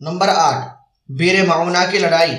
Number آٹھ، بیر معونہ کی لڑائی۔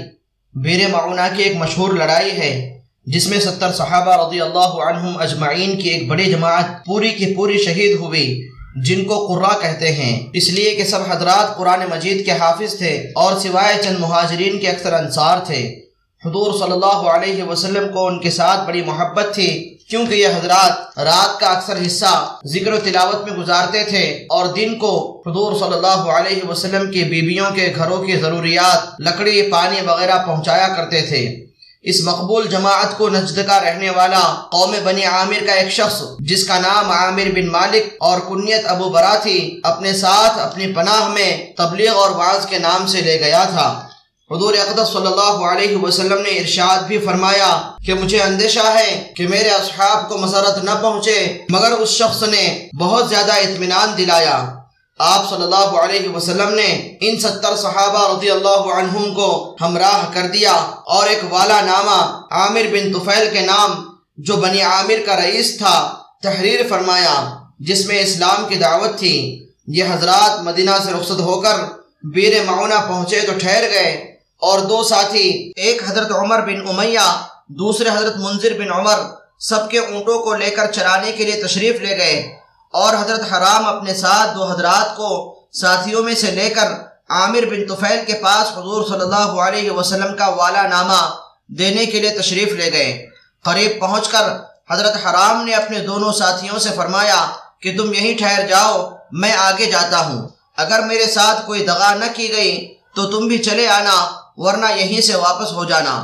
بیر معونہ کی ایک مشہور لڑائی ہے، جس میں ستر صحابہ رضی اللہ عنہم اجمعین کی ایک بڑی جماعت پوری کی پوری شہید ہوئی، جن کو قرآ کہتے ہیں۔ اس لیے کہ سب حضرات قرآن مجید کے حافظ تھے اور سوائے چند مہاجرین کے اکثر انصار تھے۔ حضور صلی اللہ علیہ وسلم کو ان کے ساتھ بڑی محبت تھی۔ کیونکہ یہ حضرات رات کا اکثر حصہ ذکر و تلاوت میں گزارتے تھے اور دن کو حضور صلی اللہ علیہ وسلم کی بیویوں کے گھروں کی ضروریات، لکڑی، پانی وغیرہ پہنچایا کرتے تھے۔ اس مقبول جماعت کو نجد کا رہنے والا قوم بنی عامر کا ایک شخص، جس کا نام عامر بن مالک اور کنیت ابو برا تھی، اپنے ساتھ اپنی پناہ میں تبلیغ اور بعض کے نام سے لے گیا تھا۔ حضور اقدس صلی اللہ علیہ وسلم نے ارشاد بھی فرمایا کہ مجھے اندیشہ ہے کہ میرے اصحاب کو مسرت نہ پہنچے، مگر اس شخص نے بہت زیادہ اطمینان دلایا۔ آپ صلی اللہ علیہ وسلم نے ان ستر صحابہ رضی اللہ عنہم کو ہمراہ کر دیا اور ایک والا نامہ عامر بن طفیل کے نام، جو بنی عامر کا رئیس تھا، تحریر فرمایا، جس میں اسلام کی دعوت تھی۔ یہ حضرات مدینہ سے رخصت ہو کر بیر معونہ پہنچے تو ٹھہر گئے۔ اور دو ساتھی، ایک حضرت عمر بن امیہ، دوسرے حضرت منظر بن عمر، سب کے اونٹوں کو لے کر چرانے کے لیے تشریف لے گئے۔ اور حضرت حرام اپنے ساتھ دو حضرات کو ساتھیوں میں سے لے کر عامر بن طفیل کے پاس حضور صلی اللہ علیہ وسلم کا والا نامہ دینے کے لیے تشریف لے گئے۔ قریب پہنچ کر حضرت حرام نے اپنے دونوں ساتھیوں سے فرمایا کہ تم یہیں ٹھہر جاؤ، میں آگے جاتا ہوں۔ اگر میرے ساتھ کوئی دغا نہ کی گئی تو تم بھی چلے آنا۔ ورنہ یہیں سے واپس ہو جانا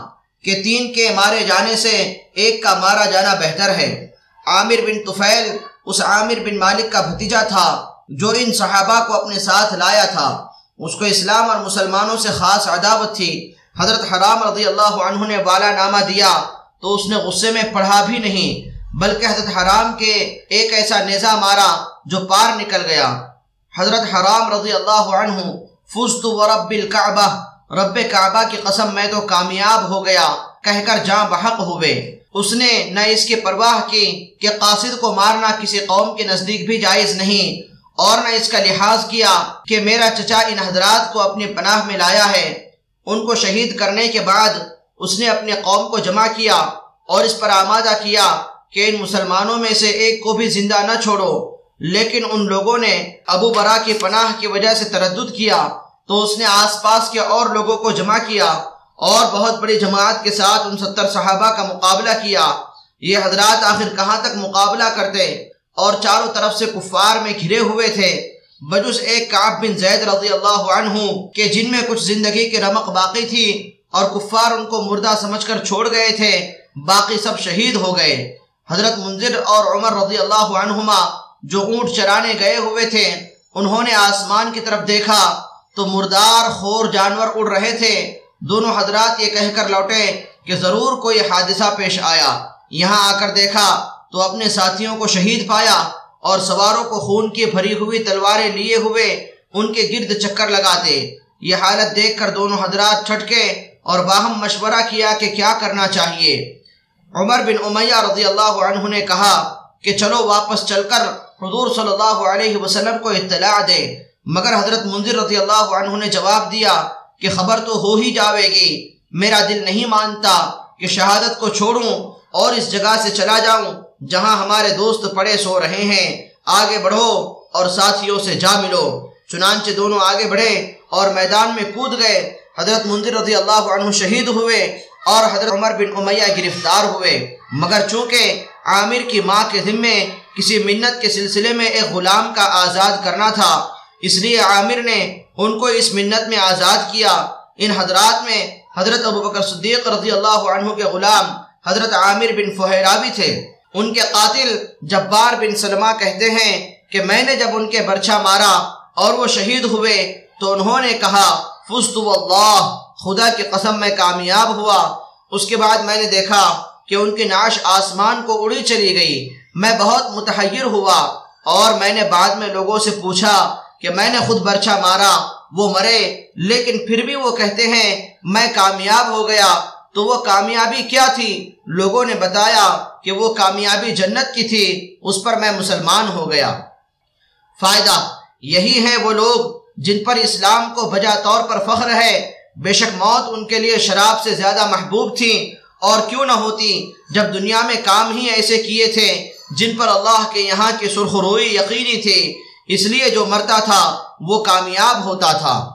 کہ تین کے مارے جانے سے ایک کا مارا جانا بہتر ہے۔ عامر بن طفیل اس عامر بن مالک کا بھتیجا تھا جو ان صحابہ کو اپنے ساتھ لایا تھا۔ اس کو اسلام اور مسلمانوں سے خاص عداوت تھی۔ حضرت حرام رضی اللہ عنہ نے والا نامہ دیا تو اس نے غصے میں پڑھا بھی نہیں، بلکہ حضرت حرام کے ایک ایسا نیزہ مارا جو پار نکل گیا۔ حضرت حرام رضی اللہ عنہ، فزت ورب الکعبہ رب کعبہ کی قسم میں تو کامیاب ہو گیا، کہہ کر جاں بحق ہوئے۔ اس نے نہ اس کی پرواہ کی کہ قاصد کو مارنا کسی قوم کے نزدیک بھی جائز نہیں، اور نہ اس کا لحاظ کیا کہ میرا چچا ان حضرات کو اپنی پناہ میں لایا ہے۔ ان کو شہید کرنے کے بعد اس نے اپنے قوم کو جمع کیا اور اس پر آمادہ کیا کہ ان مسلمانوں میں سے ایک کو بھی زندہ نہ چھوڑو۔ لیکن ان لوگوں نے ابو برا کی پناہ کی وجہ سے تردد کیا۔ تو اس نے آس پاس کے اور لوگوں کو جمع کیا اور بہت بڑی جماعت کے ساتھ ان ستر صحابہ کا مقابلہ کیا۔ یہ حضرات آخر کہاں تک مقابلہ کرتے؟ اور چاروں طرف سے کفار میں گھرے ہوئے تھے۔ بجس ایک کعب بن زید رضی اللہ عنہ کہ جن میں کچھ زندگی کی رمق باقی تھی اور کفار ان کو مردہ سمجھ کر چھوڑ گئے تھے، باقی سب شہید ہو گئے۔ حضرت منظر اور عمر رضی اللہ عنہما جو اونٹ چرانے گئے ہوئے تھے، انہوں نے آسمان کی طرف دیکھا۔ تو مردار خور جانور اڑ رہے تھے۔ دونوں حضرات یہ کہہ کر لوٹے کہ ضرور کوئی حادثہ پیش آیا۔ یہاں آ کر دیکھا تو اپنے ساتھیوں کو شہید پایا اور سواروں کو خون کی بھری ہوئی تلواریں لیے ہوئے ان کے گرد چکر لگاتے۔ یہ حالت دیکھ کر دونوں حضرات چھٹکے اور باہم مشورہ کیا کہ کیا کرنا چاہیے۔ عمر بن امیہ رضی اللہ عنہ نے کہا کہ چلو واپس چل کر حضور صلی اللہ علیہ وسلم کو اطلاع دے مگر حضرت منظر رضی اللہ عنہ نے جواب دیا کہ خبر تو ہو ہی جاوے گی۔ میرا دل نہیں مانتا کہ شہادت کو چھوڑوں اور اس جگہ سے چلا جاؤں جہاں ہمارے دوست پڑے سو رہے ہیں۔ آگے بڑھو اور ساتھیوں سے جا ملو۔ چنانچہ دونوں آگے بڑھے اور میدان میں کود گئے۔ حضرت منظر رضی اللہ عنہ شہید ہوئے اور حضرت عمر بن امیہ گرفتار ہوئے۔ مگر چونکہ عامر کی ماں کے ذمے کسی منت کے سلسلے میں ایک غلام کا آزاد کرنا تھا اس لیے عامر نے ان کو اس منت میں آزاد کیا۔ ان حضرات میں حضرت ابو بکر صدیق رضی اللہ عنہ کے غلام حضرت عامر بن فہرا بھی تھے۔ ان کے قاتل جبار بن سلمہ کہتے ہیں کہ میں نے جب ان کے برچہ مارا اور وہ شہید ہوئے تو انہوں نے کہا فست واللہ، خدا کی قسم میں کامیاب ہوا۔ اس کے بعد میں نے دیکھا کہ ان کی ناش آسمان کو اڑی چلی گئی۔ میں بہت متحیر ہوا اور میں نے بعد میں لوگوں سے پوچھا کہ میں نے خود برچہ مارا، وہ مرے، لیکن پھر بھی وہ کہتے ہیں، میں کامیاب ہو گیا۔ تو وہ کامیابی کیا تھی؟ لوگوں نے بتایا کہ وہ کامیابی جنت کی تھی، اس پر میں مسلمان ہو گیا۔ فائدہ یہی ہے وہ لوگ جن پر اسلام کو بجا طور پر فخر ہے۔ بے شک موت ان کے لیے شراب سے زیادہ محبوب تھی۔ اور کیوں نہ ہوتی، جب دنیا میں کام ہی ایسے کیے تھے جن پر اللہ کے یہاں کی سرخ روئی یقینی تھی۔ اس لیے جو مرتا تھا وہ کامیاب ہوتا تھا۔